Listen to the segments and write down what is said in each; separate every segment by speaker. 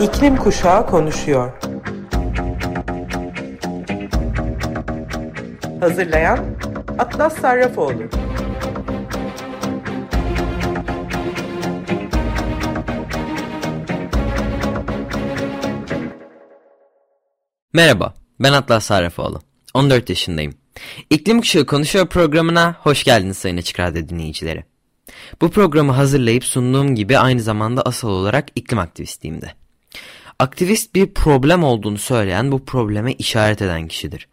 Speaker 1: İklim Kuşağı konuşuyor. Hazırlayan Atlas Sarrafoğlu.
Speaker 2: Merhaba, ben Atlas Sarrafoğlu. 14 yaşındayım. İklim Kuşağı Konuşuyor programına hoş geldiniz Sayın Açık Radyo dinleyicileri. Bu programı hazırlayıp sunduğum gibi aynı zamanda asıl olarak iklim aktivistiyim de. Aktivist bir problem olduğunu söyleyen bu probleme işaret eden kişidir.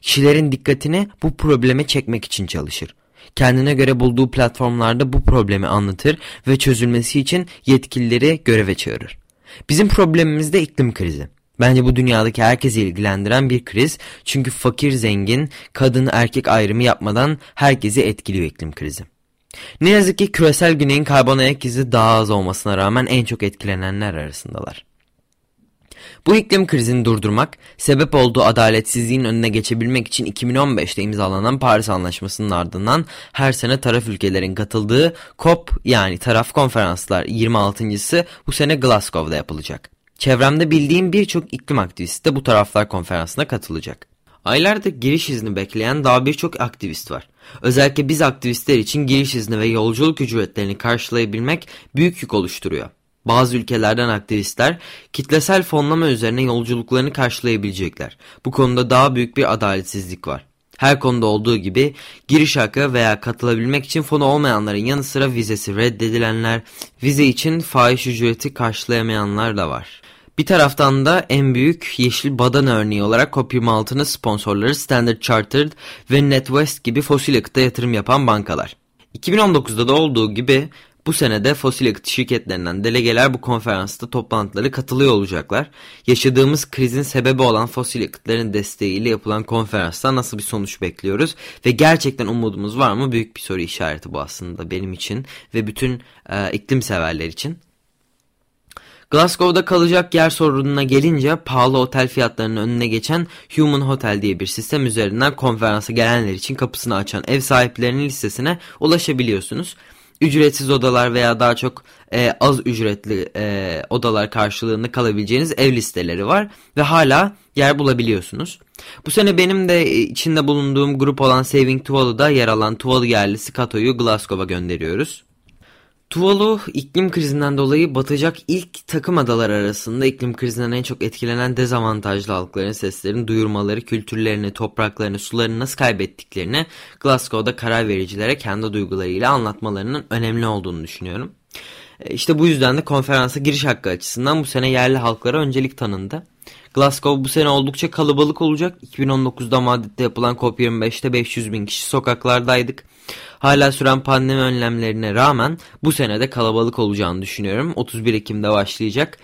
Speaker 2: Kişilerin dikkatini bu probleme çekmek için çalışır. Kendine göre bulduğu platformlarda bu problemi anlatır ve çözülmesi için yetkilileri göreve çağırır. Bizim problemimiz de iklim krizi. Bence bu dünyadaki herkesi ilgilendiren bir kriz çünkü fakir zengin, kadın erkek ayrımı yapmadan herkesi etkiliyor iklim krizi. Ne yazık ki küresel güneyin karbon ayak izi daha az olmasına rağmen en çok etkilenenler arasındalar. Bu iklim krizini durdurmak, sebep olduğu adaletsizliğin önüne geçebilmek için 2015'te imzalanan Paris Anlaşması'nın ardından her sene taraf ülkelerin katıldığı COP yani taraf konferanslar 26.sı bu sene Glasgow'da yapılacak. Çevremde bildiğim birçok iklim aktivisti de bu taraflar konferansına katılacak. Aylarda giriş izni bekleyen daha birçok aktivist var. Özellikle biz aktivistler için giriş izni ve yolculuk ücretlerini karşılayabilmek büyük yük oluşturuyor. Bazı ülkelerden aktivistler kitlesel fonlama üzerine yolculuklarını karşılayabilecekler. Bu konuda daha büyük bir adaletsizlik var. Her konuda olduğu gibi giriş hakkı veya katılabilmek için fonu olmayanların yanı sıra vizesi reddedilenler, vize için fahiş ücreti karşılayamayanlar da var. Bir taraftan da en büyük yeşil badan örneği olarak COP26'nın sponsorları Standard Chartered ve NetWest gibi fosil yakıta yatırım yapan bankalar. 2019'da da olduğu gibi bu senede fosil yakıt şirketlerinden delegeler bu konferansta toplantıları katılıyor olacaklar. Yaşadığımız krizin sebebi olan fosil yakıtların desteğiyle yapılan konferansta nasıl bir sonuç bekliyoruz? Ve gerçekten umudumuz var mı? Büyük bir soru işareti bu aslında benim için ve bütün e, iklim severler için. Glasgow'da kalacak yer sorununa gelince pahalı otel fiyatlarının önüne geçen Human Hotel diye bir sistem üzerinden konferansa gelenler için kapısını açan ev sahiplerinin listesine ulaşabiliyorsunuz. Ücretsiz odalar veya daha çok e, az ücretli e, odalar karşılığında kalabileceğiniz ev listeleri var ve hala yer bulabiliyorsunuz. Bu sene benim de içinde bulunduğum grup olan Saving Tuvalu'da yer alan Tuvalu yerlisi Kato'yu Glasgow'a gönderiyoruz. Tuvalu iklim krizinden dolayı batacak ilk takım adalar arasında iklim krizinden en çok etkilenen dezavantajlı halkların seslerini duyurmaları, kültürlerini, topraklarını, sularını nasıl kaybettiklerini Glasgow'da karar vericilere kendi duygularıyla anlatmalarının önemli olduğunu düşünüyorum. E, işte bu yüzden de konferansa giriş hakkı açısından bu sene yerli halklara öncelik tanındı. Glasgow bu sene oldukça kalabalık olacak. 2019'da Madrid'de yapılan COP25'te 500 bin kişi sokaklardaydık. Hala süren pandemi önlemlerine rağmen bu senede kalabalık olacağını düşünüyorum. 31 Ekim'de başlayacak.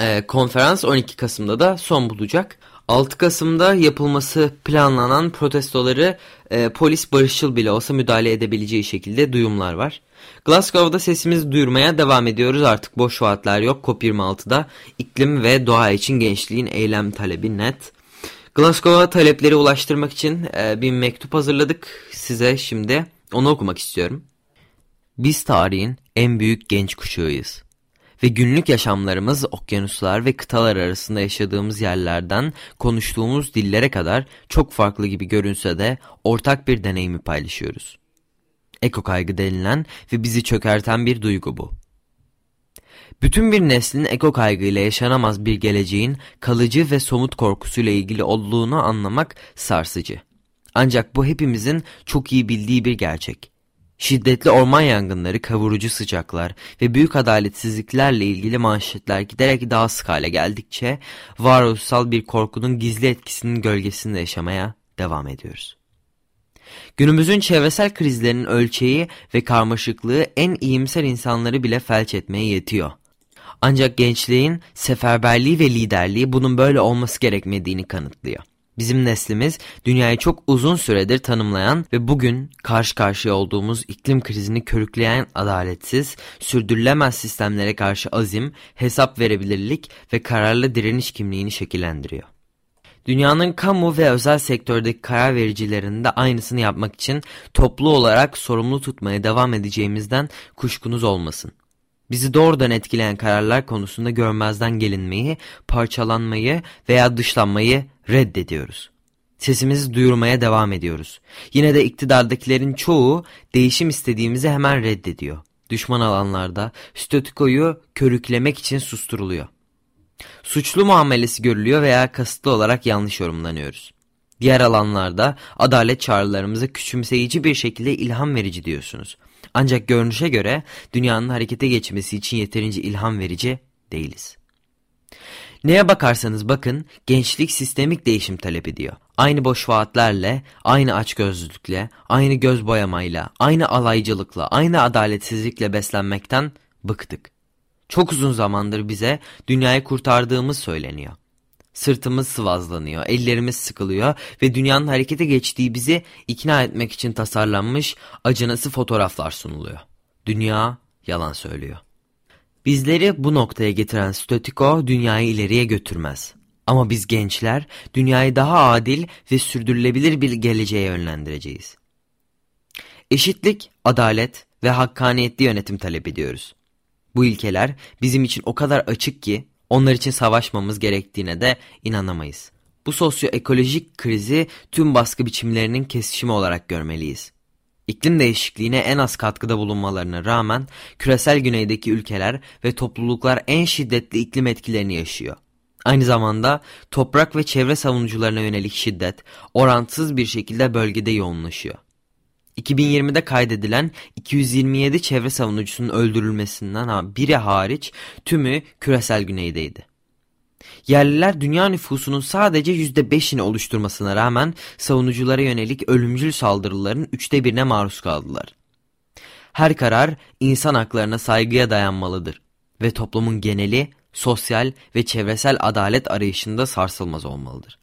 Speaker 2: Ee, konferans 12 Kasım'da da son bulacak. 6 Kasım'da yapılması planlanan protestoları e, polis barışçıl bile olsa müdahale edebileceği şekilde duyumlar var. Glasgow'da sesimizi duyurmaya devam ediyoruz artık boş vaatler yok COP26'da iklim ve doğa için gençliğin eylem talebi net. Glasgow'a talepleri ulaştırmak için e, bir mektup hazırladık size şimdi onu okumak istiyorum. Biz tarihin en büyük genç kuşağıyız ve günlük yaşamlarımız okyanuslar ve kıtalar arasında yaşadığımız yerlerden konuştuğumuz dillere kadar çok farklı gibi görünse de ortak bir deneyimi paylaşıyoruz. Eko kaygı denilen ve bizi çökerten bir duygu bu. Bütün bir neslin eko kaygıyla yaşanamaz bir geleceğin kalıcı ve somut korkusuyla ilgili olduğunu anlamak sarsıcı. Ancak bu hepimizin çok iyi bildiği bir gerçek. Şiddetli orman yangınları, kavurucu sıcaklar ve büyük adaletsizliklerle ilgili manşetler giderek daha sık hale geldikçe varoluşsal bir korkunun gizli etkisinin gölgesinde yaşamaya devam ediyoruz. Günümüzün çevresel krizlerinin ölçeği ve karmaşıklığı en iyimser insanları bile felç etmeye yetiyor. Ancak gençliğin seferberliği ve liderliği bunun böyle olması gerekmediğini kanıtlıyor. Bizim neslimiz dünyayı çok uzun süredir tanımlayan ve bugün karşı karşıya olduğumuz iklim krizini körükleyen adaletsiz, sürdürülemez sistemlere karşı azim, hesap verebilirlik ve kararlı direniş kimliğini şekillendiriyor. Dünyanın kamu ve özel sektördeki karar vericilerinde aynısını yapmak için toplu olarak sorumlu tutmaya devam edeceğimizden kuşkunuz olmasın. Bizi doğrudan etkileyen kararlar konusunda görmezden gelinmeyi, parçalanmayı veya dışlanmayı reddediyoruz. Sesimizi duyurmaya devam ediyoruz. Yine de iktidardakilerin çoğu değişim istediğimizi hemen reddediyor. Düşman alanlarda statükoyu körüklemek için susturuluyor. Suçlu muamelesi görülüyor veya kasıtlı olarak yanlış yorumlanıyoruz. Diğer alanlarda adalet çağrılarımıza küçümseyici bir şekilde ilham verici diyorsunuz. Ancak görünüşe göre dünyanın harekete geçmesi için yeterince ilham verici değiliz. Neye bakarsanız bakın gençlik sistemik değişim talep ediyor. Aynı boş vaatlerle, aynı açgözlülükle, aynı göz boyamayla, aynı alaycılıkla, aynı adaletsizlikle beslenmekten bıktık. Çok uzun zamandır bize dünyayı kurtardığımız söyleniyor. Sırtımız sıvazlanıyor, ellerimiz sıkılıyor ve dünyanın harekete geçtiği bizi ikna etmek için tasarlanmış acınası fotoğraflar sunuluyor. Dünya yalan söylüyor. Bizleri bu noktaya getiren statiko dünyayı ileriye götürmez. Ama biz gençler dünyayı daha adil ve sürdürülebilir bir geleceğe yönlendireceğiz. Eşitlik, adalet ve hakkaniyetli yönetim talep ediyoruz. Bu ilkeler bizim için o kadar açık ki onlar için savaşmamız gerektiğine de inanamayız. Bu sosyoekolojik krizi tüm baskı biçimlerinin kesişimi olarak görmeliyiz. İklim değişikliğine en az katkıda bulunmalarına rağmen küresel güneydeki ülkeler ve topluluklar en şiddetli iklim etkilerini yaşıyor. Aynı zamanda toprak ve çevre savunucularına yönelik şiddet orantısız bir şekilde bölgede yoğunlaşıyor. 2020'de kaydedilen 227 çevre savunucusunun öldürülmesinden biri hariç tümü küresel güneydeydi. Yerliler dünya nüfusunun sadece %5'ini oluşturmasına rağmen savunuculara yönelik ölümcül saldırıların üçte birine maruz kaldılar. Her karar insan haklarına saygıya dayanmalıdır ve toplumun geneli sosyal ve çevresel adalet arayışında sarsılmaz olmalıdır.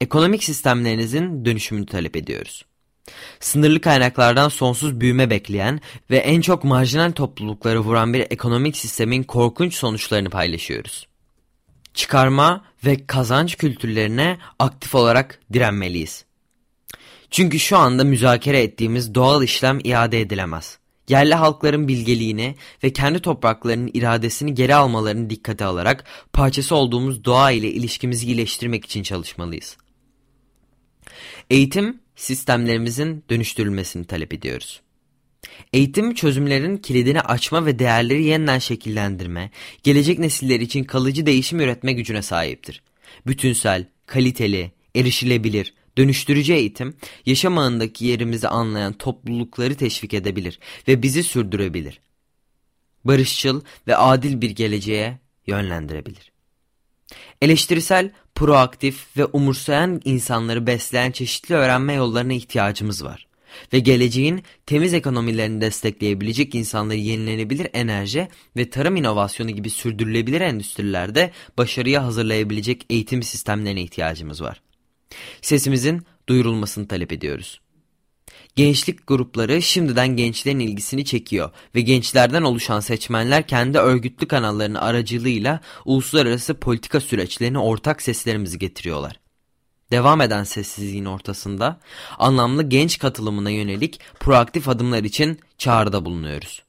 Speaker 2: Ekonomik sistemlerinizin dönüşümünü talep ediyoruz. Sınırlı kaynaklardan sonsuz büyüme bekleyen ve en çok marjinal toplulukları vuran bir ekonomik sistemin korkunç sonuçlarını paylaşıyoruz. Çıkarma ve kazanç kültürlerine aktif olarak direnmeliyiz. Çünkü şu anda müzakere ettiğimiz doğal işlem iade edilemez. Yerli halkların bilgeliğini ve kendi topraklarının iradesini geri almalarını dikkate alarak parçası olduğumuz doğa ile ilişkimizi iyileştirmek için çalışmalıyız. Eğitim sistemlerimizin dönüştürülmesini talep ediyoruz. Eğitim çözümlerin kilidini açma ve değerleri yeniden şekillendirme, gelecek nesiller için kalıcı değişim üretme gücüne sahiptir. Bütünsel, kaliteli, erişilebilir, dönüştürücü eğitim, yaşam ağındaki yerimizi anlayan toplulukları teşvik edebilir ve bizi sürdürebilir. Barışçıl ve adil bir geleceğe yönlendirebilir. Eleştirisel, proaktif ve umursayan insanları besleyen çeşitli öğrenme yollarına ihtiyacımız var. Ve geleceğin temiz ekonomilerini destekleyebilecek insanları yenilenebilir enerji ve tarım inovasyonu gibi sürdürülebilir endüstrilerde başarıya hazırlayabilecek eğitim sistemlerine ihtiyacımız var. Sesimizin duyurulmasını talep ediyoruz. Gençlik grupları şimdiden gençlerin ilgisini çekiyor ve gençlerden oluşan seçmenler kendi örgütlü kanallarının aracılığıyla uluslararası politika süreçlerine ortak seslerimizi getiriyorlar. Devam eden sessizliğin ortasında anlamlı genç katılımına yönelik proaktif adımlar için çağrıda bulunuyoruz.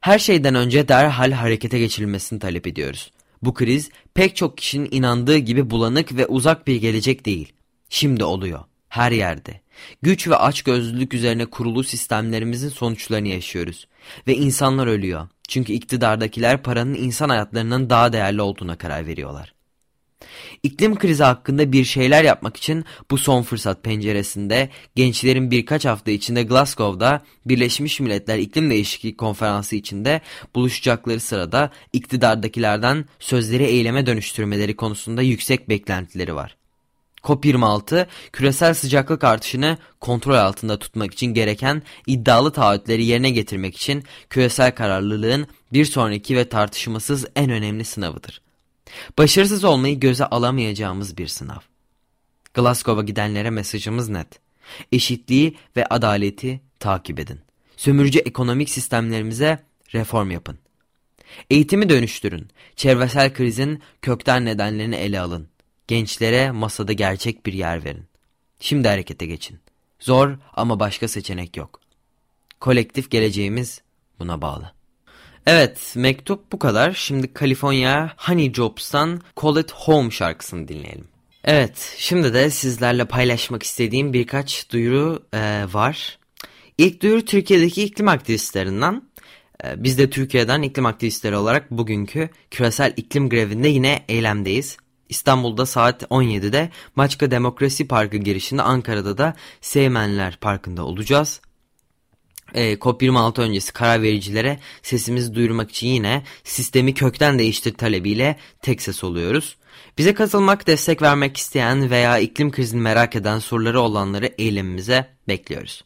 Speaker 2: Her şeyden önce derhal harekete geçirilmesini talep ediyoruz. Bu kriz pek çok kişinin inandığı gibi bulanık ve uzak bir gelecek değil. Şimdi oluyor. Her yerde. Güç ve açgözlülük üzerine kurulu sistemlerimizin sonuçlarını yaşıyoruz. Ve insanlar ölüyor. Çünkü iktidardakiler paranın insan hayatlarının daha değerli olduğuna karar veriyorlar. İklim krizi hakkında bir şeyler yapmak için bu son fırsat penceresinde gençlerin birkaç hafta içinde Glasgow'da Birleşmiş Milletler İklim Değişikliği Konferansı içinde buluşacakları sırada iktidardakilerden sözleri eyleme dönüştürmeleri konusunda yüksek beklentileri var. COP26 küresel sıcaklık artışını kontrol altında tutmak için gereken iddialı taahhütleri yerine getirmek için küresel kararlılığın bir sonraki ve tartışmasız en önemli sınavıdır. Başarısız olmayı göze alamayacağımız bir sınav. Glasgow'a gidenlere mesajımız net. Eşitliği ve adaleti takip edin. Sömürücü ekonomik sistemlerimize reform yapın. Eğitimi dönüştürün. Çevresel krizin kökten nedenlerini ele alın. Gençlere masada gerçek bir yer verin. Şimdi harekete geçin. Zor ama başka seçenek yok. Kolektif geleceğimiz buna bağlı. Evet mektup bu kadar. Şimdi California Honey Jobs'tan Call It Home şarkısını dinleyelim. Evet şimdi de sizlerle paylaşmak istediğim birkaç duyuru e, var. İlk duyuru Türkiye'deki iklim aktivistlerinden. E, biz de Türkiye'den iklim aktivistleri olarak bugünkü küresel iklim grevinde yine eylemdeyiz. İstanbul'da saat 17'de Maçka Demokrasi Parkı girişinde Ankara'da da Seymenler Parkı'nda olacağız. E, COP26 öncesi karar vericilere sesimizi duyurmak için yine sistemi kökten değiştir talebiyle tek ses oluyoruz. Bize katılmak, destek vermek isteyen veya iklim krizini merak eden soruları olanları eylemimize bekliyoruz.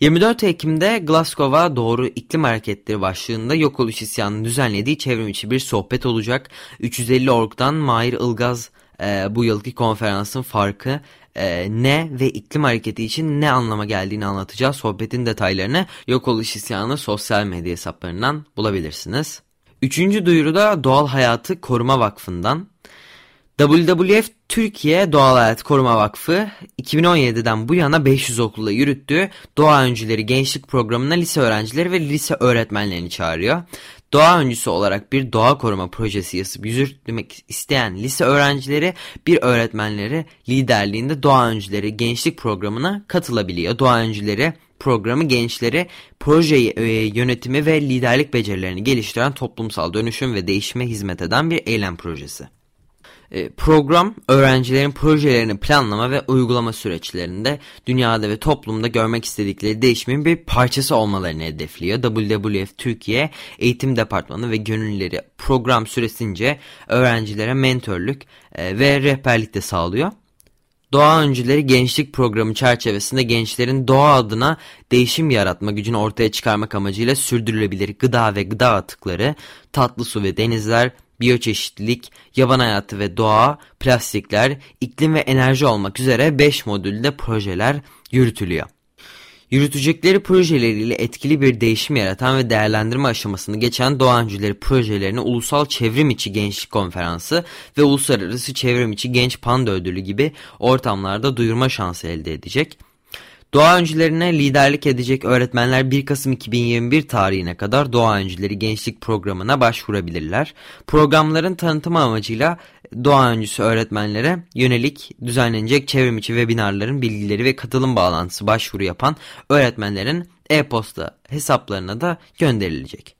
Speaker 2: 24 Ekim'de Glasgow'a doğru iklim hareketleri başlığında yok oluş isyanının düzenlediği çevrim içi bir sohbet olacak. 350 orgdan Mahir Ilgaz e, bu yılki konferansın farkı e, ne ve iklim hareketi için ne anlama geldiğini anlatacağız. Sohbetin detaylarını yok oluş isyanı sosyal medya hesaplarından bulabilirsiniz. Üçüncü duyuruda Doğal Hayatı Koruma Vakfı'ndan. WWF Türkiye Doğal Hayat Koruma Vakfı 2017'den bu yana 500 okulda yürüttüğü Doğa Öncüleri Gençlik Programı'na lise öğrencileri ve lise öğretmenlerini çağırıyor. Doğa öncüsü olarak bir doğa koruma projesi yazıp yürütmek isteyen lise öğrencileri bir öğretmenleri liderliğinde Doğa Öncüleri Gençlik Programı'na katılabiliyor. Doğa Öncüleri programı gençleri proje e, yönetimi ve liderlik becerilerini geliştiren toplumsal dönüşüm ve değişime hizmet eden bir eylem projesi. E, program öğrencilerin projelerini planlama ve uygulama süreçlerinde dünyada ve toplumda görmek istedikleri değişimin bir parçası olmalarını hedefliyor. WWF Türkiye Eğitim Departmanı ve gönüllüleri program süresince öğrencilere mentörlük e, ve rehberlik de sağlıyor. Doğa Öncüleri Gençlik Programı çerçevesinde gençlerin doğa adına değişim yaratma gücünü ortaya çıkarmak amacıyla sürdürülebilir gıda ve gıda atıkları, tatlı su ve denizler, biyoçeşitlilik, yaban hayatı ve doğa, plastikler, iklim ve enerji olmak üzere 5 modülde projeler yürütülüyor. Yürütecekleri projeleriyle etkili bir değişim yaratan ve değerlendirme aşamasını geçen Doğa Öncüleri projelerini Ulusal Çevrim İçi Gençlik Konferansı ve Uluslararası Çevrim İçi Genç Panda Ödülü gibi ortamlarda duyurma şansı elde edecek. Doğa öncülerine liderlik edecek öğretmenler 1 Kasım 2021 tarihine kadar Doğa Öncüleri Gençlik Programı'na başvurabilirler. Programların tanıtımı amacıyla doğa öncüsü öğretmenlere yönelik düzenlenecek çevrimiçi webinarların bilgileri ve katılım bağlantısı başvuru yapan öğretmenlerin e-posta hesaplarına da gönderilecek.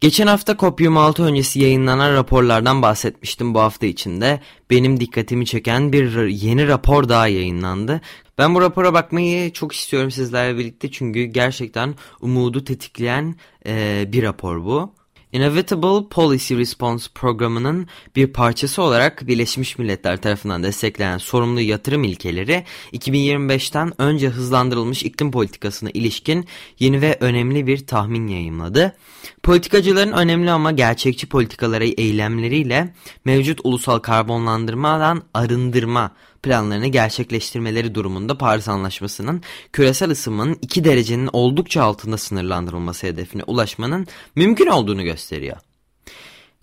Speaker 2: Geçen hafta COP26 öncesi yayınlanan raporlardan bahsetmiştim bu hafta içinde. Benim dikkatimi çeken bir yeni rapor daha yayınlandı. Ben bu rapora bakmayı çok istiyorum sizlerle birlikte çünkü gerçekten umudu tetikleyen e, bir rapor bu. Inevitable Policy Response programının bir parçası olarak Birleşmiş Milletler tarafından desteklenen sorumlu yatırım ilkeleri 2025'ten önce hızlandırılmış iklim politikasına ilişkin yeni ve önemli bir tahmin yayımladı. Politikacıların önemli ama gerçekçi politikaları eylemleriyle mevcut ulusal karbonlandırmadan arındırma planlarını gerçekleştirmeleri durumunda Paris Anlaşması'nın küresel ısınmanın 2 derecenin oldukça altında sınırlandırılması hedefine ulaşmanın mümkün olduğunu gösteriyor.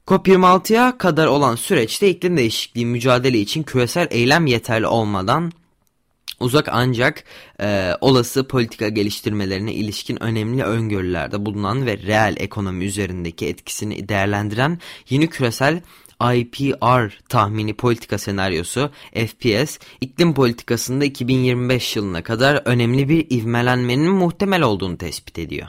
Speaker 2: COP26'ya kadar olan süreçte iklim değişikliği mücadele için küresel eylem yeterli olmadan uzak ancak e, olası politika geliştirmelerine ilişkin önemli öngörülerde bulunan ve reel ekonomi üzerindeki etkisini değerlendiren yeni küresel IPR tahmini politika senaryosu FPS iklim politikasında 2025 yılına kadar önemli bir ivmelenmenin muhtemel olduğunu tespit ediyor.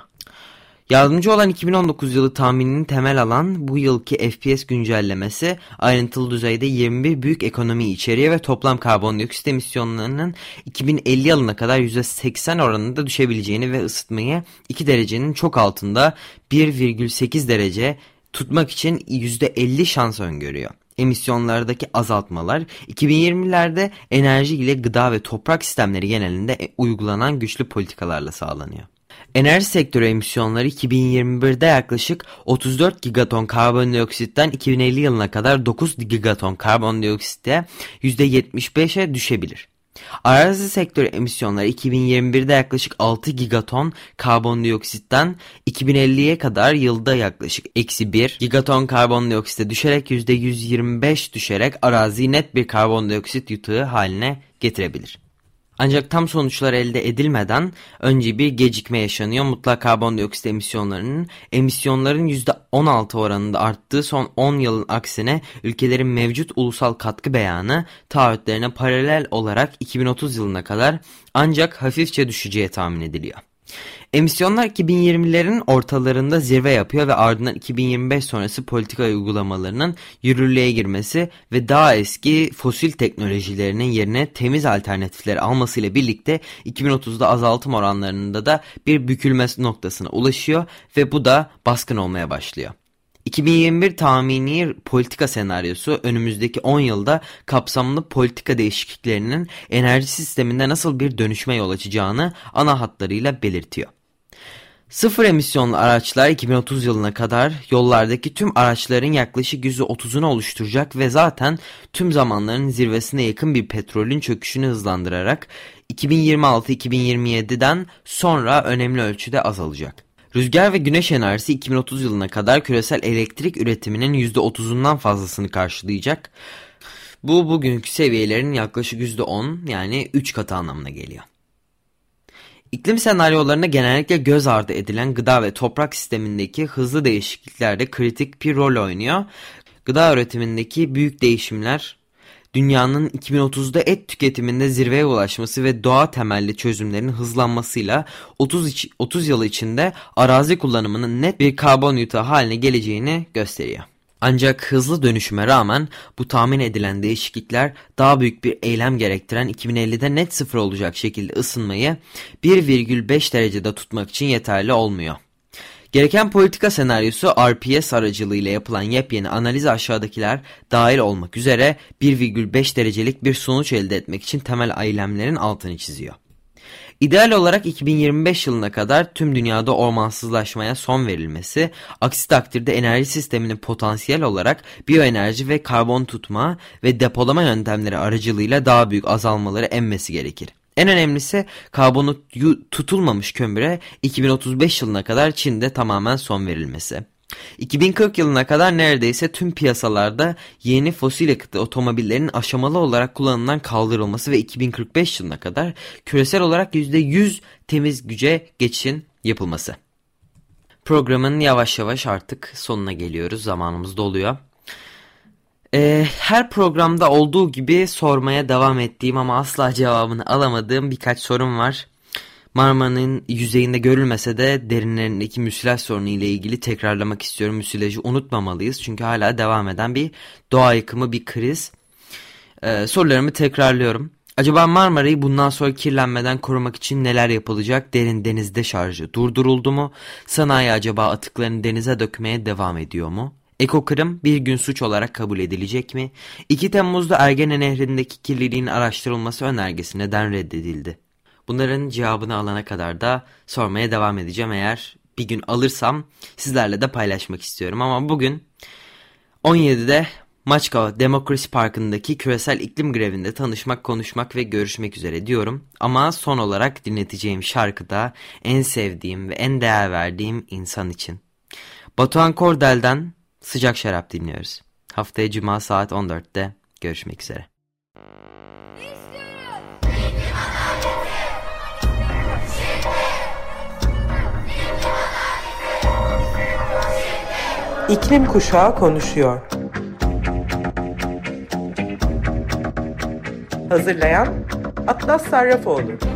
Speaker 2: Yardımcı olan 2019 yılı tahminini temel alan bu yılki FPS güncellemesi ayrıntılı düzeyde 21 büyük ekonomi içeriyor ve toplam karbondioksit emisyonlarının 2050 yılına kadar %80 oranında düşebileceğini ve ısıtmayı 2 derecenin çok altında 1,8 derece tutmak için %50 şans öngörüyor. Emisyonlardaki azaltmalar 2020'lerde enerji ile gıda ve toprak sistemleri genelinde e, uygulanan güçlü politikalarla sağlanıyor. Enerji sektörü emisyonları 2021'de yaklaşık 34 gigaton karbondioksitten 2050 yılına kadar 9 gigaton karbondioksitte %75'e düşebilir. Arazi sektörü emisyonları 2021'de yaklaşık 6 gigaton karbondioksitten 2050'ye kadar yılda yaklaşık eksi 1 gigaton karbondioksite düşerek %125 düşerek araziyi net bir karbondioksit yutuğu haline getirebilir. Ancak tam sonuçlar elde edilmeden önce bir gecikme yaşanıyor. Mutlak karbondioksit emisyonlarının emisyonların %16 oranında arttığı son 10 yılın aksine ülkelerin mevcut ulusal katkı beyanı taahhütlerine paralel olarak 2030 yılına kadar ancak hafifçe düşeceği tahmin ediliyor. Emisyonlar 2020'lerin ortalarında zirve yapıyor ve ardından 2025 sonrası politika uygulamalarının yürürlüğe girmesi ve daha eski fosil teknolojilerinin yerine temiz alternatifleri almasıyla birlikte 2030'da azaltım oranlarında da bir bükülme noktasına ulaşıyor ve bu da baskın olmaya başlıyor. 2021 tahmini politika senaryosu önümüzdeki 10 yılda kapsamlı politika değişikliklerinin enerji sisteminde nasıl bir dönüşme yol açacağını ana hatlarıyla belirtiyor. Sıfır emisyonlu araçlar 2030 yılına kadar yollardaki tüm araçların yaklaşık %30'unu oluşturacak ve zaten tüm zamanların zirvesine yakın bir petrolün çöküşünü hızlandırarak 2026-2027'den sonra önemli ölçüde azalacak. Rüzgar ve güneş enerjisi 2030 yılına kadar küresel elektrik üretiminin %30'undan fazlasını karşılayacak. Bu bugünkü seviyelerin yaklaşık %10 yani 3 katı anlamına geliyor. İklim senaryolarında genellikle göz ardı edilen gıda ve toprak sistemindeki hızlı değişiklikler de kritik bir rol oynuyor. Gıda üretimindeki büyük değişimler dünyanın 2030'da et tüketiminde zirveye ulaşması ve doğa temelli çözümlerin hızlanmasıyla 30, 30 yıl içinde arazi kullanımının net bir karbon yutağı haline geleceğini gösteriyor. Ancak hızlı dönüşüme rağmen bu tahmin edilen değişiklikler daha büyük bir eylem gerektiren 2050'de net sıfır olacak şekilde ısınmayı 1,5 derecede tutmak için yeterli olmuyor. Gereken politika senaryosu RPS aracılığıyla yapılan yepyeni analiz aşağıdakiler dahil olmak üzere 1,5 derecelik bir sonuç elde etmek için temel eylemlerin altını çiziyor. İdeal olarak 2025 yılına kadar tüm dünyada ormansızlaşmaya son verilmesi, aksi takdirde enerji sisteminin potansiyel olarak biyoenerji ve karbon tutma ve depolama yöntemleri aracılığıyla daha büyük azalmaları emmesi gerekir. En önemlisi karbonu tutulmamış kömüre 2035 yılına kadar Çin'de tamamen son verilmesi. 2040 yılına kadar neredeyse tüm piyasalarda yeni fosil yakıtlı otomobillerin aşamalı olarak kullanımdan kaldırılması ve 2045 yılına kadar küresel olarak %100 temiz güce geçişin yapılması. Programın yavaş yavaş artık sonuna geliyoruz. Zamanımız doluyor. Ee, her programda olduğu gibi sormaya devam ettiğim ama asla cevabını alamadığım birkaç sorum var. Marmara'nın yüzeyinde görülmese de derinlerindeki müsilaj sorunu ile ilgili tekrarlamak istiyorum. Müsilajı unutmamalıyız çünkü hala devam eden bir doğa yıkımı, bir kriz. Ee, sorularımı tekrarlıyorum. Acaba Marmara'yı bundan sonra kirlenmeden korumak için neler yapılacak? Derin denizde şarjı durduruldu mu? Sanayi acaba atıklarını denize dökmeye devam ediyor mu? Ekokırım bir gün suç olarak kabul edilecek mi? 2 Temmuz'da Ergene Nehri'ndeki kirliliğin araştırılması önergesi neden reddedildi? Bunların cevabını alana kadar da sormaya devam edeceğim. Eğer bir gün alırsam sizlerle de paylaşmak istiyorum. Ama bugün 17'de Maçka Demokrasi Parkı'ndaki küresel iklim grevinde tanışmak, konuşmak ve görüşmek üzere diyorum. Ama son olarak dinleteceğim şarkı da en sevdiğim ve en değer verdiğim insan için. Batuhan Kordel'den Sıcak Şarap dinliyoruz. Haftaya Cuma saat 14'te görüşmek üzere.
Speaker 1: İklim Kuşağı konuşuyor. Hazırlayan Atlas Sarrafoğlu.